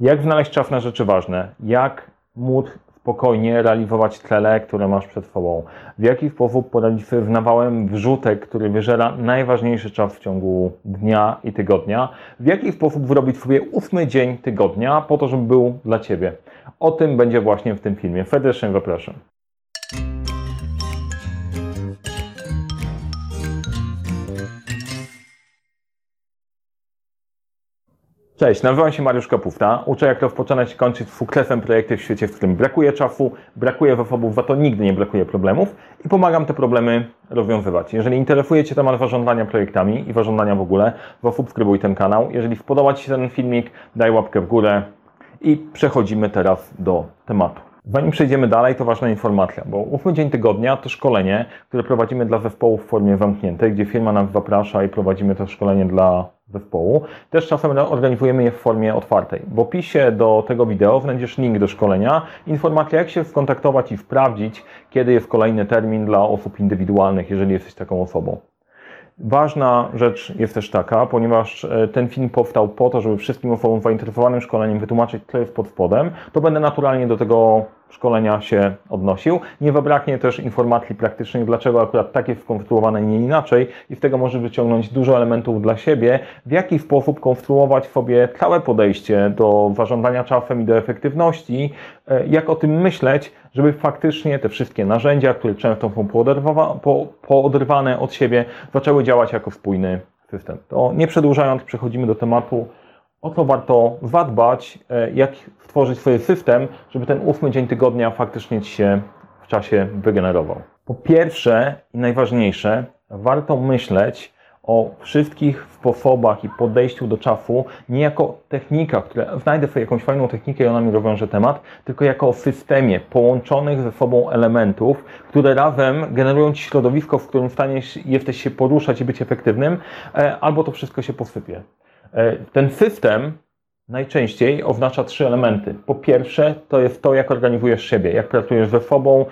Jak znaleźć czas na rzeczy ważne? Jak móc spokojnie realizować cele, które masz przed sobą? W jaki sposób poradzić sobie z nawałem wrzutek, który wyżera najważniejszy czas w ciągu dnia i tygodnia? W jaki sposób wyrobić sobie ósmy dzień tygodnia po to, żeby był dla Ciebie? O tym będzie właśnie w tym filmie. Serdecznie zapraszam. Cześć, nazywam się Mariusz Kapufta. Uczę jak rozpoczynać i kończyć sukcesem projekty w świecie, w którym brakuje czasu, brakuje zasobów, za to nigdy nie brakuje problemów i pomagam te problemy rozwiązywać. Jeżeli interesuje Cię temat zarządzania projektami i zarządzania w ogóle, zasubskrybuj ten kanał. Jeżeli spodoba Ci się ten filmik, daj łapkę w górę i przechodzimy teraz do tematu. Zanim przejdziemy dalej, to ważna informacja, bo ósmy dzień tygodnia to szkolenie, które prowadzimy dla zespołu w formie zamkniętej, gdzie firma nas zaprasza i prowadzimy to szkolenie dla zespołu. Też czasem organizujemy je w formie otwartej. W opisie do tego wideo znajdziesz link do szkolenia, informacja jak się skontaktować i sprawdzić, kiedy jest kolejny termin dla osób indywidualnych, jeżeli jesteś taką osobą. Ważna rzecz jest też taka, ponieważ e, ten film powstał po to, żeby wszystkim osobom zainteresowanym szkoleniem wytłumaczyć, co jest pod spodem, to będę naturalnie do tego szkolenia się odnosił. Nie zabraknie też informacji praktycznych, dlaczego akurat tak jest skonstruowane, nie inaczej i z tego możesz wyciągnąć dużo elementów dla siebie, w jaki sposób konstruować sobie całe podejście do zarządzania czasem i do efektywności, e, jak o tym myśleć, żeby faktycznie te wszystkie narzędzia, które często są pooderwane od siebie, zaczęły działać jako spójny system. To nie przedłużając, przechodzimy do tematu o co warto zadbać, e, jak stworzyć swój system, żeby ten ósmy dzień tygodnia faktycznie Ci się w czasie wygenerował. Po pierwsze i najważniejsze, warto myśleć o wszystkich sposobach i podejściu do czasu nie jako technika, które znajdę sobie jakąś fajną technikę i ona mi rozwiąże temat, tylko jako o systemie połączonych ze sobą elementów, które razem generują Ci środowisko, w którym w stanie jesteś się poruszać i być efektywnym, e, albo to wszystko się posypie. E, ten system najczęściej oznacza trzy elementy. Po pierwsze, to jest to, jak organizujesz siebie, jak pracujesz ze sobą,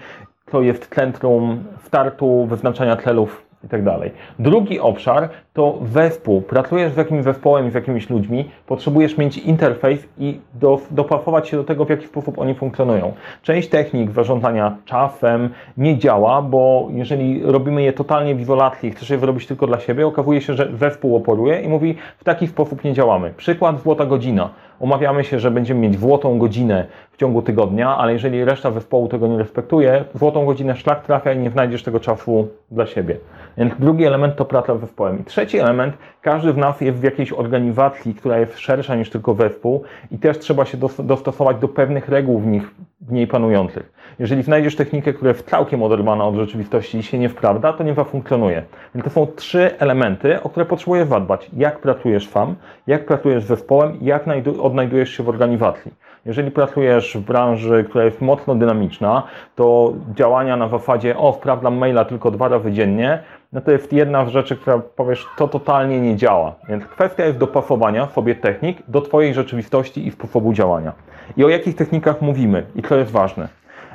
to jest centrum startu, wyznaczania celów i tak dalej. Drugi obszar to zespół. Pracujesz z jakimś zespołem z jakimiś ludźmi, potrzebujesz mieć interfejs i do, dopasować się do tego, w jaki sposób oni funkcjonują. Część technik zarządzania czasem nie działa, bo jeżeli robimy je totalnie w izolacji, chcesz je zrobić tylko dla siebie, okazuje się, że zespół oporuje i mówi, w taki sposób nie działamy. Przykład złota godzina. Umawiamy się, że będziemy mieć złotą godzinę ciągu tygodnia, ale jeżeli reszta zespołu tego nie respektuje, złotą godzinę szlak trafia i nie znajdziesz tego czasu dla siebie. Więc drugi element to praca z zespołem. I trzeci element, każdy z nas jest w jakiejś organizacji, która jest szersza niż tylko zespół i też trzeba się dostosować do pewnych reguł w nich w niej panujących. Jeżeli znajdziesz technikę, która jest całkiem oderwana od rzeczywistości i się nie wprawda, to nie zafunkcjonuje. Więc to są trzy elementy, o które potrzebujesz zadbać. Jak pracujesz sam, jak pracujesz z zespołem, jak odnajdujesz się w organizacji. Jeżeli pracujesz w branży, która jest mocno dynamiczna, to działania na zasadzie, o, sprawdzam maila tylko dwa razy dziennie, no to jest jedna z rzeczy, która powiesz, to totalnie nie działa. Więc kwestia jest dopasowania sobie technik do Twojej rzeczywistości i sposobu działania. I o jakich technikach mówimy i co jest ważne.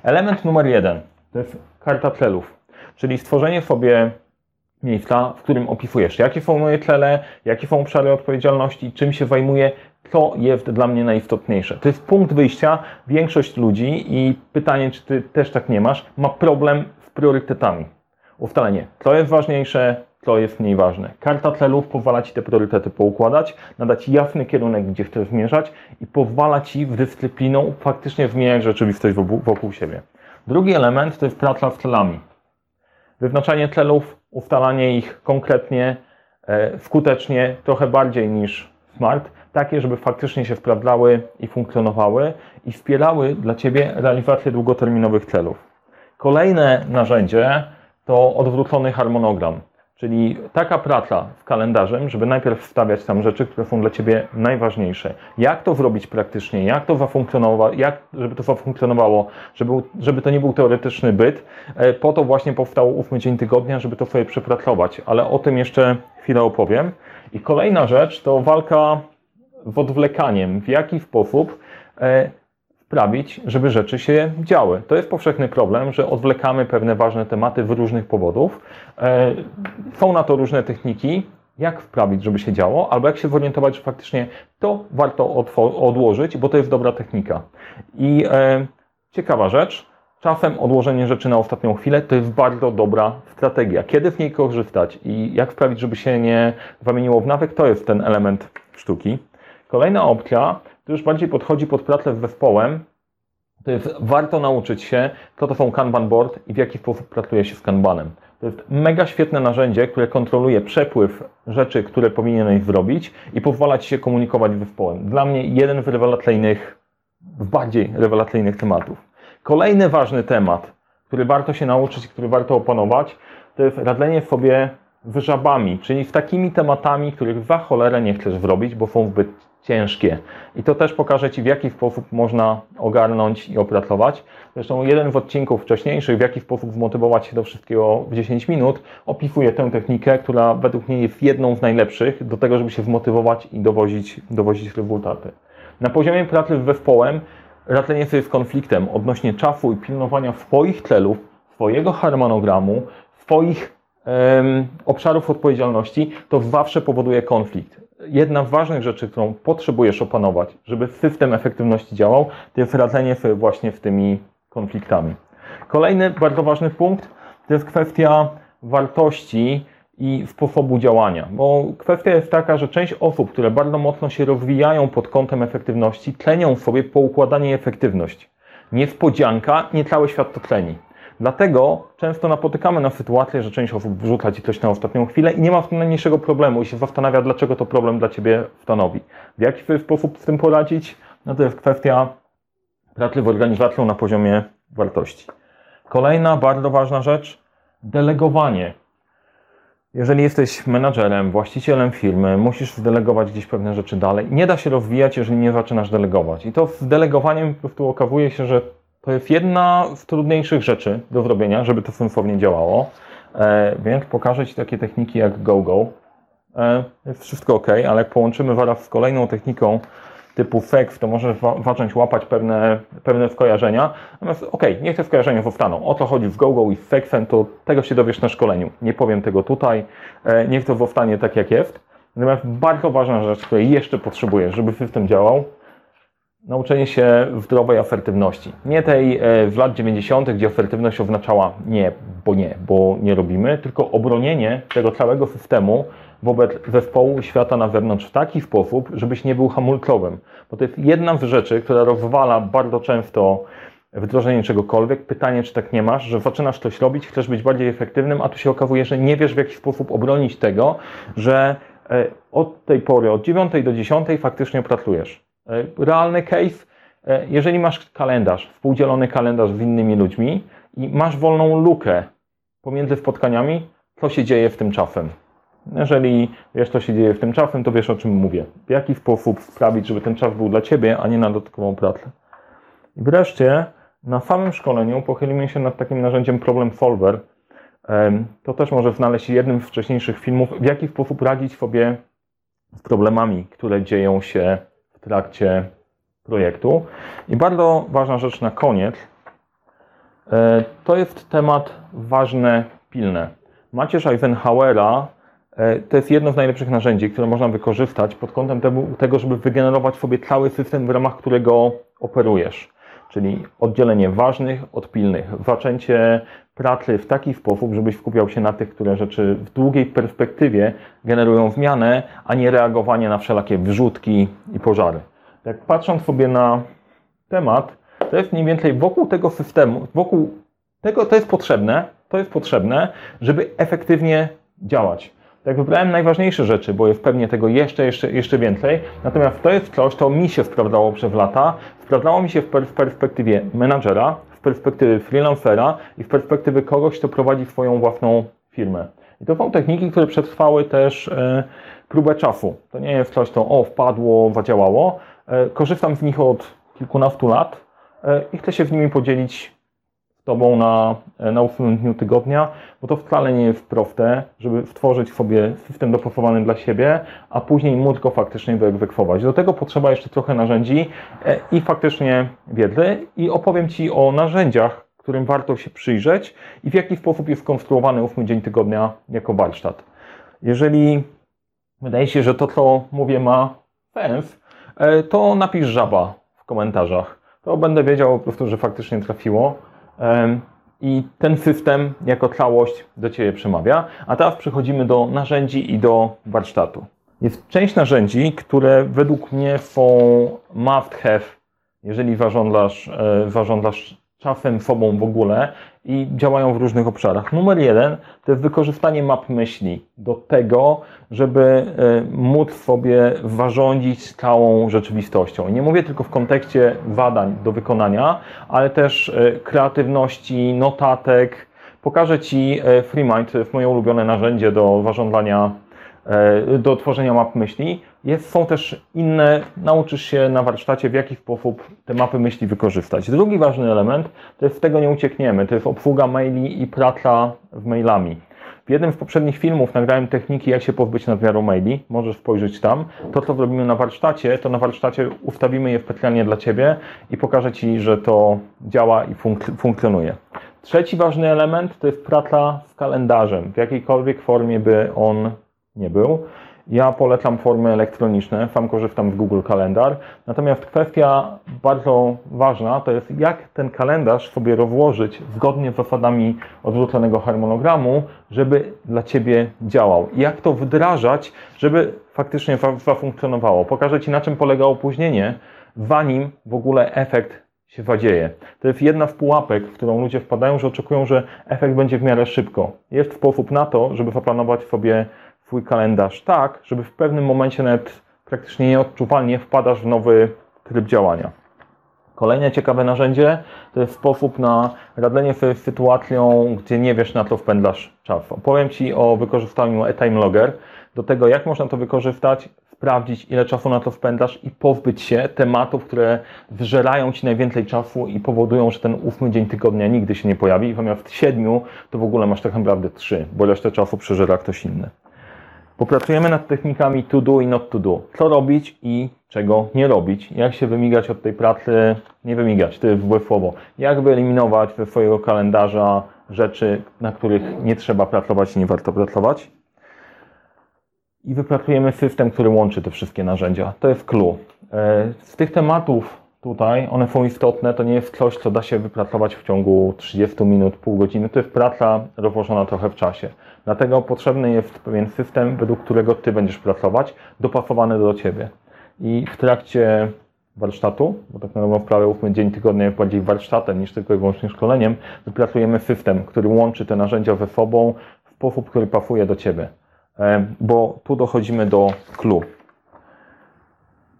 Element numer jeden to jest karta celów, czyli stworzenie sobie miejsca, w którym opisujesz, jakie są moje cele, jakie są obszary odpowiedzialności, czym się zajmuję, co jest dla mnie najistotniejsze. To jest punkt wyjścia. Większość ludzi i pytanie, czy ty też tak nie masz, ma problem z priorytetami. Ustalenie, co jest ważniejsze, co jest mniej ważne. Karta celów pozwala Ci te priorytety poukładać, nadać jasny kierunek, gdzie chcesz zmierzać i pozwala Ci w dyscypliną faktycznie zmieniać rzeczywistość wokół, wokół siebie. Drugi element to jest praca z celami. Wyznaczanie celów, ustalanie ich konkretnie, e, skutecznie, trochę bardziej niż smart, takie, żeby faktycznie się sprawdzały i funkcjonowały i wspierały dla Ciebie realizację długoterminowych celów. Kolejne narzędzie to odwrócony harmonogram. Czyli taka praca z kalendarzem, żeby najpierw wstawiać tam rzeczy, które są dla Ciebie najważniejsze. Jak to zrobić praktycznie, jak to zafunkcjonowało, jak, żeby to zafunkcjonowało, żeby, żeby to nie był teoretyczny byt. E, po to właśnie powstał ósmy dzień tygodnia, żeby to sobie przepracować, ale o tym jeszcze chwilę opowiem. I kolejna rzecz to walka z odwlekaniem. W jaki sposób e, sprawić, żeby rzeczy się działy. To jest powszechny problem, że odwlekamy pewne ważne tematy w różnych powodów. E, są na to różne techniki. jak wprawić, żeby się działo, albo jak się zorientować, że faktycznie to warto odłożyć, bo to jest dobra technika. I e, ciekawa rzecz, czasem odłożenie rzeczy na ostatnią chwilę to jest bardzo dobra strategia. Kiedy w niej korzystać i jak sprawić, żeby się nie zamieniło w nawyk, to jest ten element sztuki. Kolejna opcja, to już bardziej podchodzi pod pracę z zespołem, to jest warto nauczyć się, co to są Kanban board i w jaki sposób pracuje się z Kanbanem. To jest mega świetne narzędzie, które kontroluje przepływ rzeczy, które powinieneś zrobić i pozwala Ci się komunikować z zespołem. Dla mnie jeden z rewelacyjnych, bardziej rewelacyjnych tematów. Kolejny ważny temat, który warto się nauczyć, który warto opanować, to jest radzenie sobie z żabami, czyli z takimi tematami, których za cholerę nie chcesz zrobić, bo są zbyt ciężkie. I to też pokażę Ci, w jaki sposób można ogarnąć i opracować. Zresztą jeden z odcinków wcześniejszych, w jaki sposób zmotywować się do wszystkiego w 10 minut, opisuje tę technikę, która według mnie jest jedną z najlepszych do tego, żeby się zmotywować i dowozić, dowozić rezultaty. Na poziomie pracy z zespołem radzenie sobie z konfliktem odnośnie czasu i pilnowania swoich celów, swojego harmonogramu, swoich um, obszarów odpowiedzialności, to zawsze powoduje konflikt jedna z ważnych rzeczy, którą potrzebujesz opanować, żeby system efektywności działał, to jest radzenie sobie właśnie z tymi konfliktami. Kolejny bardzo ważny punkt to jest kwestia wartości i sposobu działania, bo kwestia jest taka, że część osób, które bardzo mocno się rozwijają pod kątem efektywności, tlenią sobie poukładanie efektywność. Niespodzianka, nie cały świat to tleni. Dlatego często napotykamy na sytuację, że część osób wrzuca ci coś na ostatnią chwilę i nie ma w tym najmniejszego problemu i się zastanawia, dlaczego to problem dla ciebie stanowi. W jaki sposób z tym poradzić? No to jest kwestia pracy w organizacją na poziomie wartości. Kolejna bardzo ważna rzecz delegowanie. Jeżeli jesteś menadżerem, właścicielem firmy, musisz zdelegować gdzieś pewne rzeczy dalej. Nie da się rozwijać, jeżeli nie zaczynasz delegować. I to z delegowaniem po prostu okazuje się, że to jest jedna z trudniejszych rzeczy do zrobienia, żeby to sensownie działało. E, więc pokażę Ci takie techniki jak GoGo. E, jest wszystko ok, ale jak połączymy zaraz z kolejną techniką typu FEX, to możesz zacząć łapać pewne, pewne skojarzenia. Natomiast ok, niech te skojarzenia zostaną. O co chodzi w GoGo i z FEXem, to tego się dowiesz na szkoleniu. Nie powiem tego tutaj. E, niech to zostanie tak jak jest. Natomiast bardzo ważna rzecz, której jeszcze potrzebujesz, żeby system działał, nauczenie się zdrowej asertywności. Nie tej e, w lat 90., gdzie asertywność oznaczała nie, bo nie, bo nie robimy, tylko obronienie tego całego systemu wobec zespołu świata na wewnątrz w taki sposób, żebyś nie był hamulcowym. Bo to jest jedna z rzeczy, która rozwala bardzo często wdrożenie czegokolwiek. Pytanie, czy tak nie masz, że zaczynasz coś robić, chcesz być bardziej efektywnym, a tu się okazuje, że nie wiesz w jaki sposób obronić tego, że e, od tej pory, od 9 do 10 faktycznie pracujesz. E, realny case, e, jeżeli masz kalendarz, współdzielony kalendarz z innymi ludźmi i masz wolną lukę pomiędzy spotkaniami, co się dzieje w tym czasem. Jeżeli wiesz, co się dzieje w tym czasem, to wiesz, o czym mówię. W jaki sposób sprawić, żeby ten czas był dla Ciebie, a nie na dodatkową pracę. I wreszcie, na samym szkoleniu pochylimy się nad takim narzędziem Problem Solver. To też może znaleźć jednym z wcześniejszych filmów, w jaki sposób radzić sobie z problemami, które dzieją się trakcie projektu. I bardzo ważna rzecz na koniec, e, to jest temat ważny, pilny. Macierz Eisenhowera to jest jedno z najlepszych narzędzi, które można wykorzystać pod kątem tego, żeby wygenerować sobie cały system, w ramach którego operujesz. Czyli oddzielenie ważnych od pilnych, zaczęcie pracy w taki sposób, żebyś skupiał się na tych, które rzeczy w długiej perspektywie generują zmianę, a nie reagowanie na wszelakie wrzutki i pożary. Tak patrząc sobie na temat, to jest mniej więcej wokół tego systemu, wokół tego, to jest potrzebne, to jest potrzebne, żeby efektywnie działać. Tak wybrałem najważniejsze rzeczy, bo jest pewnie tego jeszcze, jeszcze, jeszcze więcej. Natomiast to jest coś, co mi się sprawdzało przez lata. Sprawdzało mi się w, w perspektywie menadżera, perspektywy freelancera i w perspektywy kogoś, kto prowadzi swoją własną firmę. I to są techniki, które przetrwały też e, próbę czasu. To nie jest coś, co o, wpadło, zadziałało. E, korzystam z nich od kilkunastu lat e, i chcę się z nimi podzielić Tobą na, na ósmym dniu tygodnia, bo to wcale nie jest proste, żeby stworzyć sobie system dopasowany dla siebie, a później móc go faktycznie wyegzekwować. Do tego potrzeba jeszcze trochę narzędzi e, i faktycznie wiedzy i opowiem Ci o narzędziach, którym warto się przyjrzeć i w jaki sposób jest skonstruowany ósmy dzień tygodnia jako warsztat. Jeżeli wydaje się, że to, co mówię, ma sens, e, to napisz żaba w komentarzach. To będę wiedział po prostu, że faktycznie trafiło. I ten system jako całość do Ciebie przemawia. A teraz przechodzimy do narzędzi i do warsztatu. Jest część narzędzi, które według mnie są must have, jeżeli zażądasz, e, zażądasz czasem sobą w ogóle i działają w różnych obszarach. Numer jeden to jest wykorzystanie map myśli do tego, żeby e, móc sobie zarządzić całą rzeczywistością. Nie mówię tylko w kontekście zadań do wykonania, ale też e, kreatywności, notatek. Pokażę Ci FreeMind, to jest moje ulubione narzędzie do zarządzania E, do tworzenia map myśli. Jest, są też inne, nauczysz się na warsztacie, w jaki sposób te mapy myśli wykorzystać. Drugi ważny element, to jest z tego nie uciekniemy, to jest obsługa maili i praca w mailami. W jednym z poprzednich filmów nagrałem techniki, jak się pozbyć nadmiaru maili. Możesz spojrzeć tam. To, co robimy na warsztacie, to na warsztacie ustawimy je specjalnie dla Ciebie i pokażę Ci, że to działa i funk funkcjonuje. Trzeci ważny element to jest praca z kalendarzem, w jakiejkolwiek formie by on nie był. Ja polecam formy elektroniczne, sam korzystam z Google Kalendar. Natomiast kwestia bardzo ważna to jest, jak ten kalendarz sobie rozłożyć zgodnie z zasadami odrzuconego harmonogramu, żeby dla Ciebie działał. Jak to wdrażać, żeby faktycznie zafunkcjonowało. Pokażę Ci, na czym polega opóźnienie, zanim w ogóle efekt się zadzieje. To jest jedna z pułapek, w którą ludzie wpadają, że oczekują, że efekt będzie w miarę szybko. Jest sposób na to, żeby zaplanować sobie kalendarz tak, żeby w pewnym momencie nawet praktycznie nieodczuwalnie wpadasz w nowy tryb działania. Kolejne ciekawe narzędzie to jest sposób na radzenie sobie z sytuacją, gdzie nie wiesz na co wpędlasz czas. Opowiem Ci o wykorzystaniu e-time logger, do tego jak można to wykorzystać, sprawdzić ile czasu na to wpędzasz i pozbyć się tematów, które wżerają Ci najwięcej czasu i powodują, że ten ósmy dzień tygodnia nigdy się nie pojawi, zamiast siedmiu to w ogóle masz tak naprawdę trzy, bo resztę czasu przeżera ktoś inny. Popracujemy nad technikami to do i not to do. Co robić i czego nie robić. Jak się wymigać od tej pracy, nie wymigać, to jest słowo. Jak wyeliminować ze swojego kalendarza rzeczy, na których nie trzeba pracować i nie warto pracować. I wypracujemy system, który łączy te wszystkie narzędzia. To jest clue. E, z tych tematów tutaj, one są istotne, to nie jest coś, co da się wypracować w ciągu 30 minut, pół godziny. To jest praca rozłożona trochę w czasie. Dlatego potrzebny jest pewien system, według którego Ty będziesz pracować, dopasowany do Ciebie. I w trakcie warsztatu, bo tak naprawdę prawie 8 dzień tygodnia jest bardziej warsztatem niż tylko i wyłącznie szkoleniem, wypracujemy system, który łączy te narzędzia ze sobą w sposób, który pasuje do Ciebie. E, bo tu dochodzimy do clue.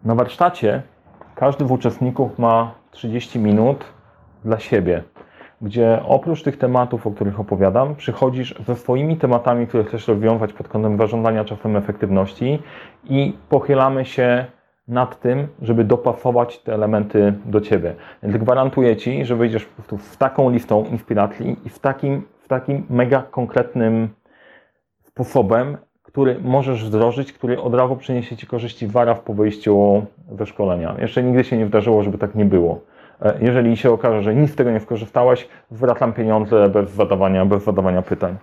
Na warsztacie każdy z uczestników ma 30 minut dla siebie gdzie oprócz tych tematów, o których opowiadam, przychodzisz ze swoimi tematami, które chcesz rozwiązać pod kątem zarządzania czasem efektywności i pochylamy się nad tym, żeby dopasować te elementy do Ciebie. Więc gwarantuję Ci, że wyjdziesz po prostu z taką listą inspiracji i w takim, w takim mega konkretnym sposobem, który możesz wdrożyć, który od razu przyniesie Ci korzyści wara po wyjściu ze szkolenia. Jeszcze nigdy się nie wydarzyło, żeby tak nie było. E, jeżeli się okaże, że nic z tego nie skorzystałeś, zwracam pieniądze bez zadawania, bez zadawania pytań.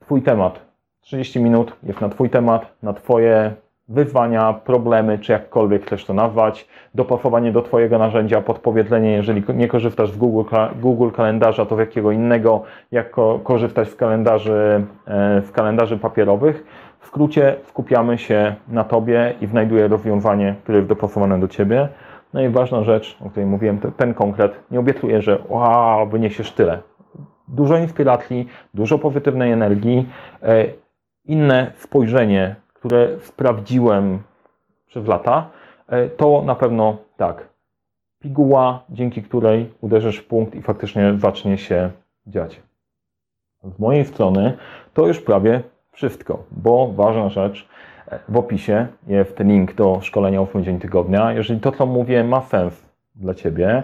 Twój temat. 30 minut jest na Twój temat, na Twoje wyzwania, problemy, czy jakkolwiek chcesz to nazwać, dopasowanie do Twojego narzędzia, podpowiedzenie, jeżeli nie korzystasz w Google, Google kalendarza, to w jakiego innego, jak korzystać z kalendarzy, z e, kalendarzy papierowych. W skrócie skupiamy się na Tobie i znajduję rozwiązanie, które jest dopasowane do Ciebie. No i ważna rzecz, o której mówiłem, ten konkret. Nie obiecuję, że wow, wyniesiesz tyle. Dużo inspiracji, dużo pozytywnej energii, e, inne spojrzenie, które sprawdziłem przez lata, e, to na pewno tak. Piguła, dzięki której uderzysz w punkt i faktycznie zacznie się dziać. Z mojej strony to już prawie wszystko, bo ważna rzecz, w opisie jest link do szkolenia 8 dzień tygodnia. Jeżeli to, co mówię, ma sens dla Ciebie,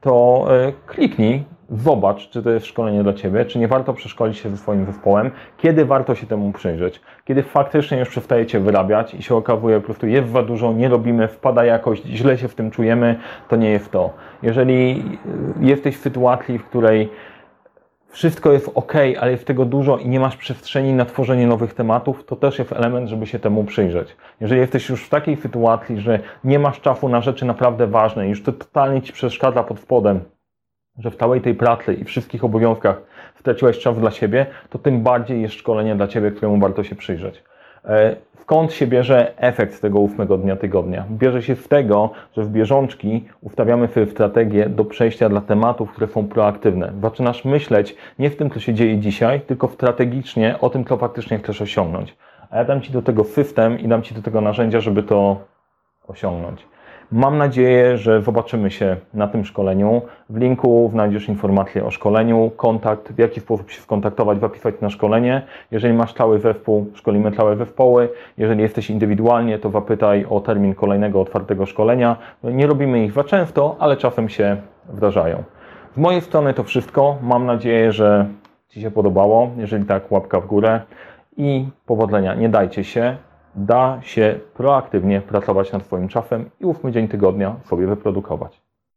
to e, kliknij, zobacz, czy to jest szkolenie dla Ciebie, czy nie warto przeszkolić się ze swoim zespołem, kiedy warto się temu przyjrzeć, kiedy faktycznie już przestajecie wyrabiać i się okazuje, po prostu jest za dużo, nie robimy, wpada jakość, źle się w tym czujemy, to nie jest to. Jeżeli jesteś w sytuacji, w której wszystko jest ok, ale jest tego dużo i nie masz przestrzeni na tworzenie nowych tematów, to też jest element, żeby się temu przyjrzeć. Jeżeli jesteś już w takiej sytuacji, że nie masz czasu na rzeczy naprawdę ważne, już to totalnie ci przeszkadza pod spodem, że w całej tej pracy i wszystkich obowiązkach straciłeś czas dla siebie, to tym bardziej jest szkolenie dla ciebie, któremu warto się przyjrzeć. E, skąd się bierze efekt tego ósmego dnia tygodnia? Bierze się z tego, że w bieżączki ustawiamy sobie strategię do przejścia dla tematów, które są proaktywne. Zaczynasz myśleć nie w tym, co się dzieje dzisiaj, tylko strategicznie o tym, co faktycznie chcesz osiągnąć. A ja dam Ci do tego system i dam Ci do tego narzędzia, żeby to osiągnąć. Mam nadzieję, że zobaczymy się na tym szkoleniu. W linku znajdziesz informacje o szkoleniu, kontakt, w jaki sposób się skontaktować, zapisać na szkolenie. Jeżeli masz cały zespół, szkolimy całe zespoły. Jeżeli jesteś indywidualnie, to zapytaj o termin kolejnego otwartego szkolenia. Nie robimy ich za często, ale czasem się wdrażają. Z mojej strony to wszystko. Mam nadzieję, że Ci się podobało. Jeżeli tak, łapka w górę i powodzenia. Nie dajcie się da się proaktywnie pracować nad Twoim czasem i ósmy dzień tygodnia sobie wyprodukować.